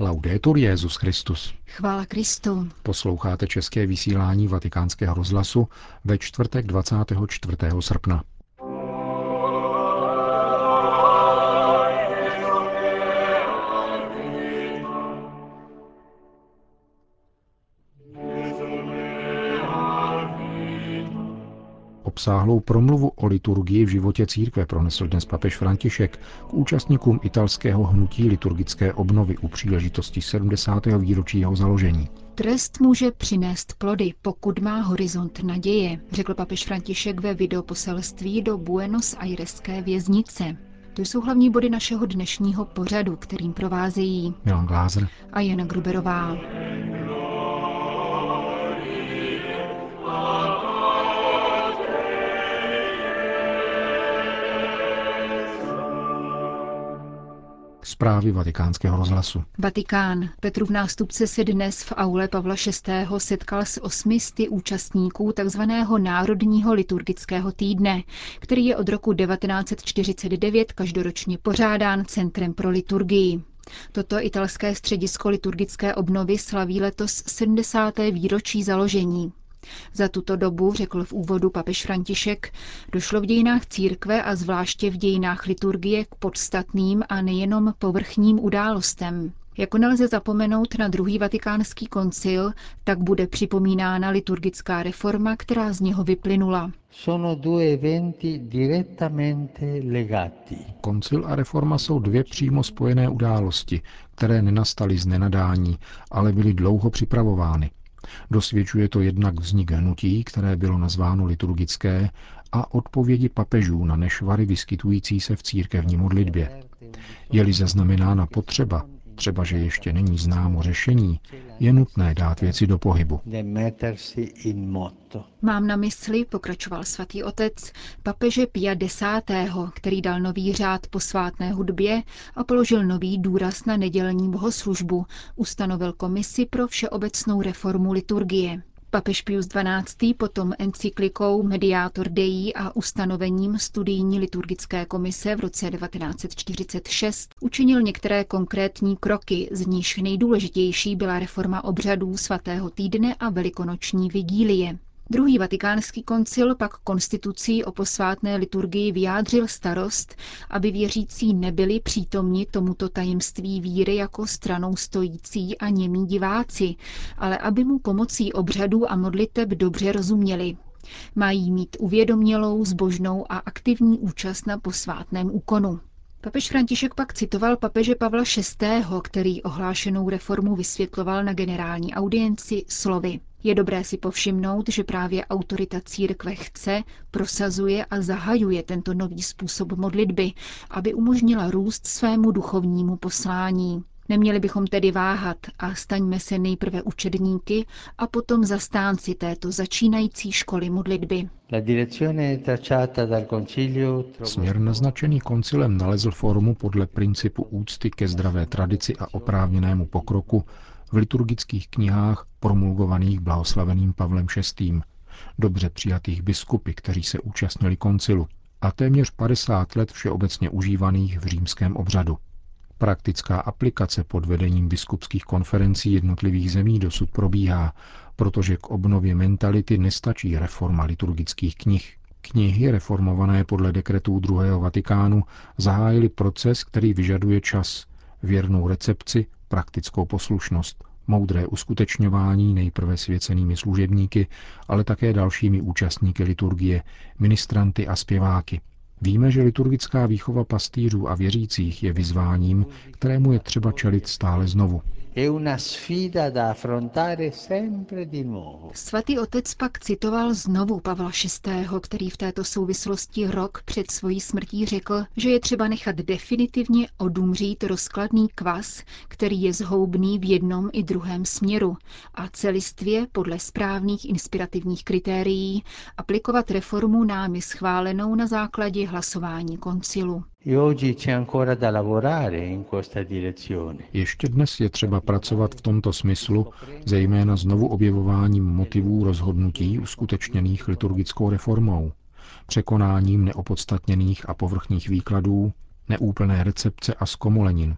Laudetur Jezus Christus. Chvála Kristu. Posloucháte české vysílání Vatikánského rozhlasu ve čtvrtek 24. srpna. Obsáhlou promluvu o liturgii v životě církve pronesl dnes papež František k účastníkům italského hnutí liturgické obnovy u příležitosti 70. výročí jeho založení. Trest může přinést plody, pokud má horizont naděje, řekl papež František ve videoposelství do Buenos Aireské věznice. To jsou hlavní body našeho dnešního pořadu, kterým provázejí Milan Glázer a Jana Gruberová. Zprávy vatikánského rozhlasu. Vatikán. Petrův nástupce se dnes v aule Pavla VI. setkal s osmisty účastníků tzv. Národního liturgického týdne, který je od roku 1949 každoročně pořádán Centrem pro liturgii. Toto italské středisko liturgické obnovy slaví letos 70. výročí založení. Za tuto dobu, řekl v úvodu papež František, došlo v dějinách církve a zvláště v dějinách liturgie k podstatným a nejenom povrchním událostem. Jako nelze zapomenout na druhý vatikánský koncil, tak bude připomínána liturgická reforma, která z něho vyplynula. Koncil a reforma jsou dvě přímo spojené události, které nenastaly z nenadání, ale byly dlouho připravovány. Dosvědčuje to jednak vznik hnutí, které bylo nazváno liturgické, a odpovědi papežů na nešvary vyskytující se v církevní modlitbě. Je-li zaznamenána potřeba, třeba že ještě není známo řešení, je nutné dát věci do pohybu. Mám na mysli, pokračoval svatý otec, papeže Pia X., který dal nový řád posvátné hudbě a položil nový důraz na nedělní bohoslužbu, ustanovil komisi pro všeobecnou reformu liturgie. Papež Pius XII. potom encyklikou Mediator Dei a ustanovením studijní liturgické komise v roce 1946 učinil některé konkrétní kroky, z níž nejdůležitější byla reforma obřadů svatého týdne a velikonoční vigílie. Druhý vatikánský koncil pak konstitucí o posvátné liturgii vyjádřil starost, aby věřící nebyli přítomni tomuto tajemství víry jako stranou stojící a němí diváci, ale aby mu pomocí obřadů a modliteb dobře rozuměli. Mají mít uvědomělou, zbožnou a aktivní účast na posvátném úkonu. Papež František pak citoval papeže Pavla VI., který ohlášenou reformu vysvětloval na generální audienci slovy. Je dobré si povšimnout, že právě autorita církve chce, prosazuje a zahajuje tento nový způsob modlitby, aby umožnila růst svému duchovnímu poslání. Neměli bychom tedy váhat a staňme se nejprve učedníky a potom zastánci této začínající školy modlitby. Směr naznačený koncilem nalezl formu podle principu úcty ke zdravé tradici a oprávněnému pokroku v liturgických knihách promulgovaných blahoslaveným Pavlem VI., dobře přijatých biskupy, kteří se účastnili koncilu, a téměř 50 let všeobecně užívaných v římském obřadu. Praktická aplikace pod vedením biskupských konferencí jednotlivých zemí dosud probíhá, protože k obnově mentality nestačí reforma liturgických knih. Knihy reformované podle dekretů druhého Vatikánu zahájily proces, který vyžaduje čas, věrnou recepci, praktickou poslušnost, moudré uskutečňování nejprve svěcenými služebníky, ale také dalšími účastníky liturgie, ministranty a zpěváky. Víme, že liturgická výchova pastýřů a věřících je vyzváním, kterému je třeba čelit stále znovu. Svatý otec pak citoval znovu Pavla VI., který v této souvislosti rok před svojí smrtí řekl, že je třeba nechat definitivně odumřít rozkladný kvas, který je zhoubný v jednom i druhém směru a celistvě podle správných inspirativních kritérií aplikovat reformu námi schválenou na základě hlasování koncilu. Ještě dnes je třeba pracovat v tomto smyslu, zejména znovu objevováním motivů rozhodnutí uskutečněných liturgickou reformou, překonáním neopodstatněných a povrchních výkladů, neúplné recepce a zkomolenin.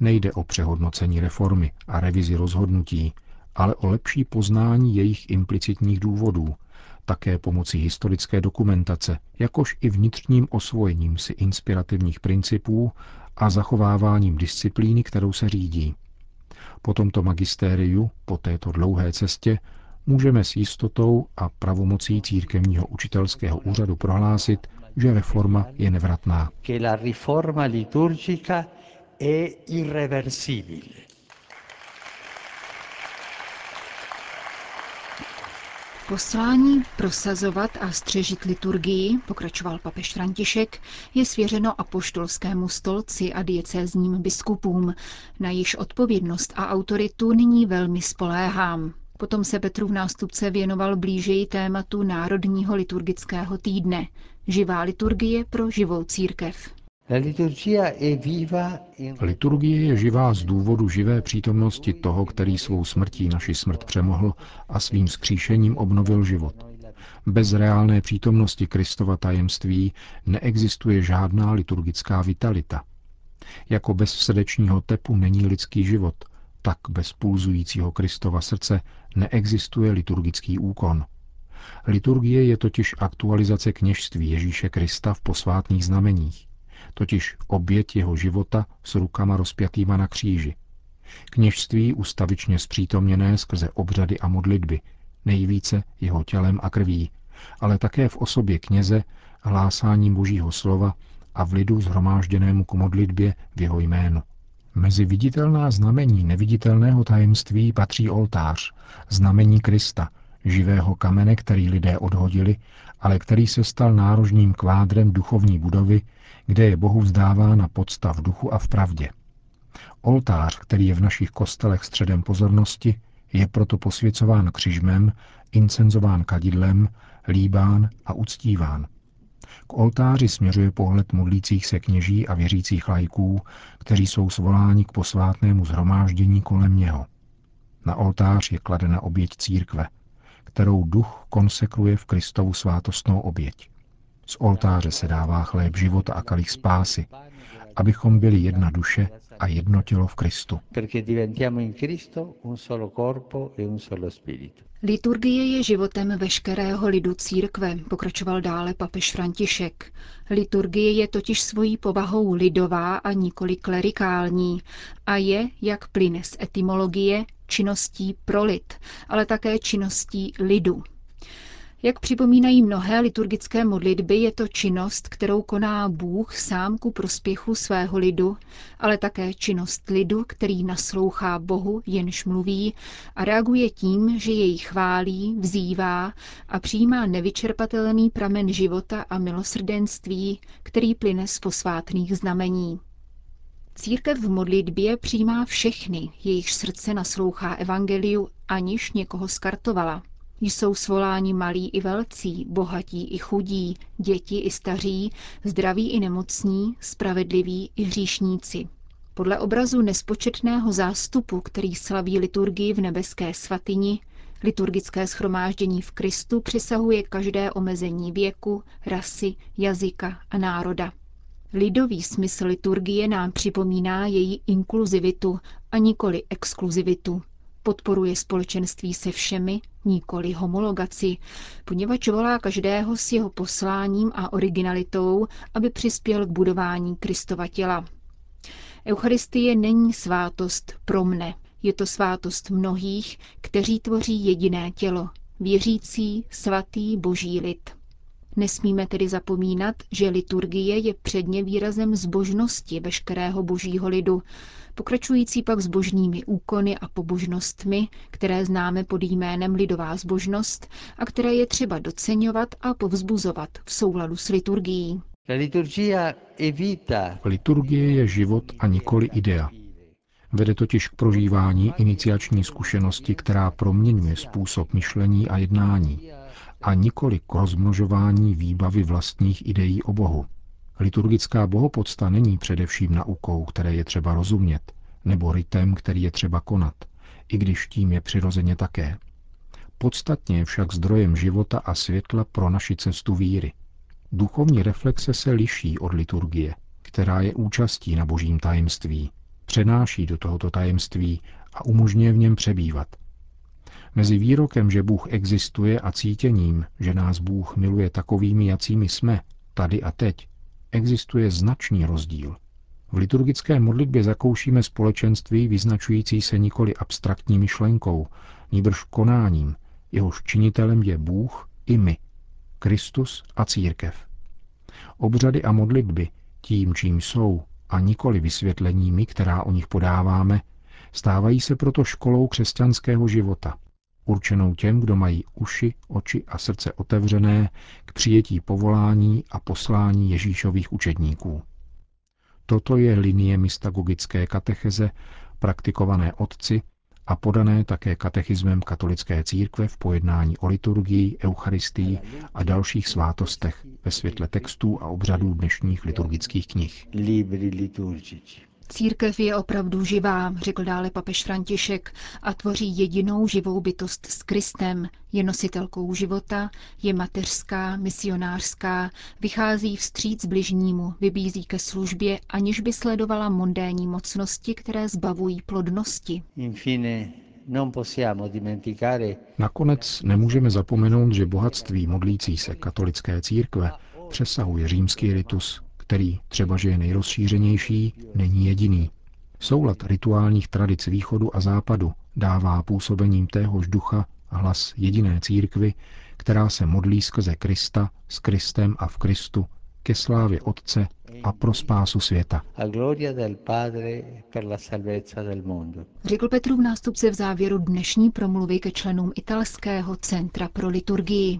Nejde o přehodnocení reformy a revizi rozhodnutí, ale o lepší poznání jejich implicitních důvodů, také pomocí historické dokumentace, jakož i vnitřním osvojením si inspirativních principů a zachováváním disciplíny, kterou se řídí. Po tomto magistériu, po této dlouhé cestě, můžeme s jistotou a pravomocí církevního učitelského úřadu prohlásit, že reforma je nevratná. Poslání prosazovat a střežit liturgii, pokračoval papež František, je svěřeno apoštolskému stolci a diecézním biskupům, na již odpovědnost a autoritu nyní velmi spoléhám. Potom se Petrův nástupce věnoval blížeji tématu Národního liturgického týdne. Živá liturgie pro živou církev. Liturgie je živá z důvodu živé přítomnosti toho, který svou smrtí naši smrt přemohl a svým skříšením obnovil život. Bez reálné přítomnosti Kristova tajemství neexistuje žádná liturgická vitalita. Jako bez srdečního tepu není lidský život, tak bez pulzujícího Kristova srdce neexistuje liturgický úkon. Liturgie je totiž aktualizace kněžství Ježíše Krista v posvátných znameních totiž oběť jeho života s rukama rozpjatýma na kříži. Kněžství ustavičně zpřítomněné skrze obřady a modlitby, nejvíce jeho tělem a krví, ale také v osobě kněze, hlásáním božího slova a v lidu zhromážděnému k modlitbě v jeho jménu. Mezi viditelná znamení neviditelného tajemství patří oltář, znamení Krista, živého kamene, který lidé odhodili, ale který se stal nárožním kvádrem duchovní budovy, kde je Bohu vzdávána podsta v duchu a v pravdě. Oltář, který je v našich kostelech středem pozornosti, je proto posvěcován křižmem, incenzován kadidlem, líbán a uctíván. K oltáři směřuje pohled modlících se kněží a věřících lajků, kteří jsou svoláni k posvátnému zhromáždění kolem něho. Na oltář je kladena oběť církve, kterou duch konsekruje v Kristovu svátostnou oběť. Z oltáře se dává chléb života a kalich spásy, abychom byli jedna duše a jedno tělo v Kristu. Liturgie je životem veškerého lidu církve, pokračoval dále papež František. Liturgie je totiž svojí povahou lidová a nikoli klerikální a je, jak plyne z etymologie, činností pro lid, ale také činností lidu. Jak připomínají mnohé liturgické modlitby, je to činnost, kterou koná Bůh sám ku prospěchu svého lidu, ale také činnost lidu, který naslouchá Bohu, jenž mluví a reaguje tím, že jej chválí, vzývá a přijímá nevyčerpatelný pramen života a milosrdenství, který plyne z posvátných znamení. Církev v modlitbě přijímá všechny, jejich srdce naslouchá evangeliu, aniž někoho skartovala. Jsou svoláni malí i velcí, bohatí i chudí, děti i staří, zdraví i nemocní, spravedliví i hříšníci. Podle obrazu nespočetného zástupu, který slaví liturgii v nebeské svatyni, liturgické schromáždění v Kristu přesahuje každé omezení věku, rasy, jazyka a národa. Lidový smysl liturgie nám připomíná její inkluzivitu a nikoli exkluzivitu. Podporuje společenství se všemi, nikoli homologaci, poněvadž volá každého s jeho posláním a originalitou, aby přispěl k budování Kristova těla. Eucharistie není svátost pro mne, je to svátost mnohých, kteří tvoří jediné tělo, věřící, svatý boží lid. Nesmíme tedy zapomínat, že liturgie je předně výrazem zbožnosti veškerého božího lidu, pokračující pak zbožnými úkony a pobožnostmi, které známe pod jménem lidová zbožnost a které je třeba doceňovat a povzbuzovat v souladu s liturgií. Liturgie je život a nikoli idea. Vede totiž k prožívání iniciační zkušenosti, která proměňuje způsob myšlení a jednání, a nikoli k rozmnožování výbavy vlastních ideí o Bohu. Liturgická bohopodsta není především naukou, které je třeba rozumět, nebo ritem, který je třeba konat, i když tím je přirozeně také. Podstatně je však zdrojem života a světla pro naši cestu víry. Duchovní reflexe se liší od liturgie, která je účastí na božím tajemství. přenáší do tohoto tajemství a umožňuje v něm přebývat. Mezi výrokem, že Bůh existuje a cítěním, že nás Bůh miluje takovými, jacími jsme, tady a teď, existuje značný rozdíl. V liturgické modlitbě zakoušíme společenství vyznačující se nikoli abstraktní myšlenkou, nýbrž konáním, jehož činitelem je Bůh i my, Kristus a církev. Obřady a modlitby, tím, čím jsou, a nikoli vysvětleními, která o nich podáváme, stávají se proto školou křesťanského života, určenou těm, kdo mají uši, oči a srdce otevřené k přijetí povolání a poslání Ježíšových učedníků. Toto je linie mystagogické katecheze, praktikované otci a podané také katechismem katolické církve v pojednání o liturgii, eucharistii a dalších svátostech ve světle textů a obřadů dnešních liturgických knih. Církev je opravdu živá, řekl dále papež František, a tvoří jedinou živou bytost s Kristem. Je nositelkou života, je mateřská, misionářská, vychází vstříc bližnímu, vybízí ke službě, aniž by sledovala mondénní mocnosti, které zbavují plodnosti. Nakonec nemůžeme zapomenout, že bohatství modlící se katolické církve přesahuje římský ritus, který, třeba že je nejrozšířenější, není jediný. Soulad rituálních tradic východu a západu dává působením téhož ducha hlas jediné církvy, která se modlí skrze Krista, s Kristem a v Kristu, ke slávě Otce a pro spásu světa. Řekl Petrův nástupce v závěru dnešní promluvy ke členům italského centra pro liturgii.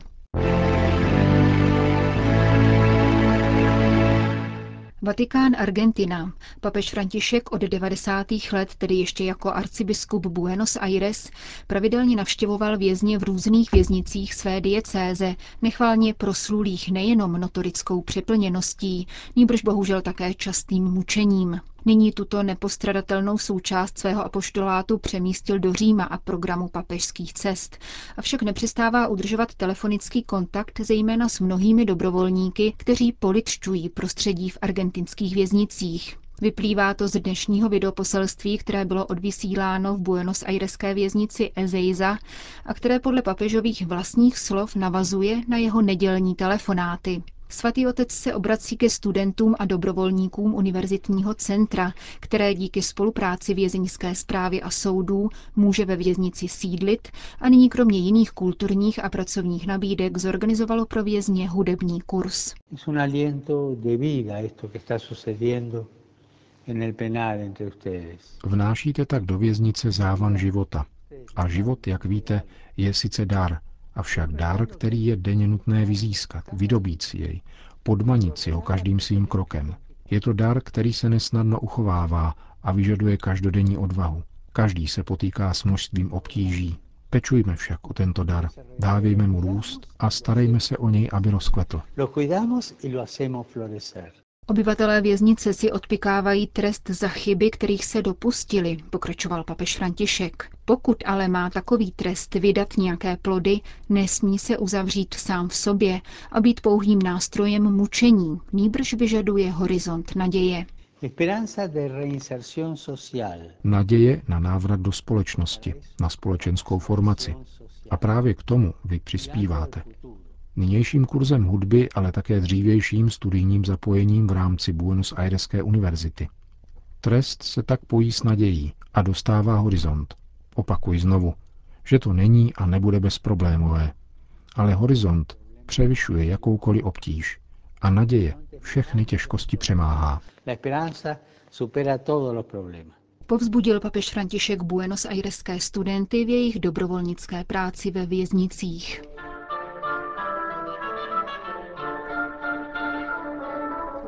Vatikán Argentina. Papež František od 90. let, tedy ještě jako arcibiskup Buenos Aires, pravidelně navštěvoval vězně v různých věznicích své diecéze, nechválně proslulých nejenom notorickou přeplněností, níbrž bohužel také častým mučením. Nyní tuto nepostradatelnou součást svého apoštolátu přemístil do Říma a programu papežských cest. Avšak nepřestává udržovat telefonický kontakt zejména s mnohými dobrovolníky, kteří politčují prostředí v argentinských věznicích. Vyplývá to z dnešního videoposelství, které bylo odvysíláno v Buenos Aireské věznici Ezeiza a které podle papežových vlastních slov navazuje na jeho nedělní telefonáty. Svatý otec se obrací ke studentům a dobrovolníkům univerzitního centra, které díky spolupráci vězeňské zprávy a soudů může ve věznici sídlit a nyní kromě jiných kulturních a pracovních nabídek zorganizovalo pro vězně hudební kurz. Vnášíte tak do věznice závan života. A život, jak víte, je sice dar, avšak dar, který je denně nutné vyzískat, vydobít si jej, podmanit si ho každým svým krokem. Je to dar, který se nesnadno uchovává a vyžaduje každodenní odvahu. Každý se potýká s množstvím obtíží. Pečujme však o tento dar, dávejme mu růst a starejme se o něj, aby rozkvetl. Obyvatelé věznice si odpikávají trest za chyby, kterých se dopustili, pokračoval papež František. Pokud ale má takový trest vydat nějaké plody, nesmí se uzavřít sám v sobě a být pouhým nástrojem mučení, nýbrž vyžaduje horizont naděje. Naděje na návrat do společnosti, na společenskou formaci. A právě k tomu vy přispíváte. Nynějším kurzem hudby, ale také dřívějším studijním zapojením v rámci Buenos Aireské univerzity. Trest se tak pojí s nadějí a dostává horizont. Opakuji znovu, že to není a nebude bezproblémové. Ale horizont převyšuje jakoukoliv obtíž a naděje všechny těžkosti přemáhá. Povzbudil papež František Buenos Aireské studenty v jejich dobrovolnické práci ve věznicích.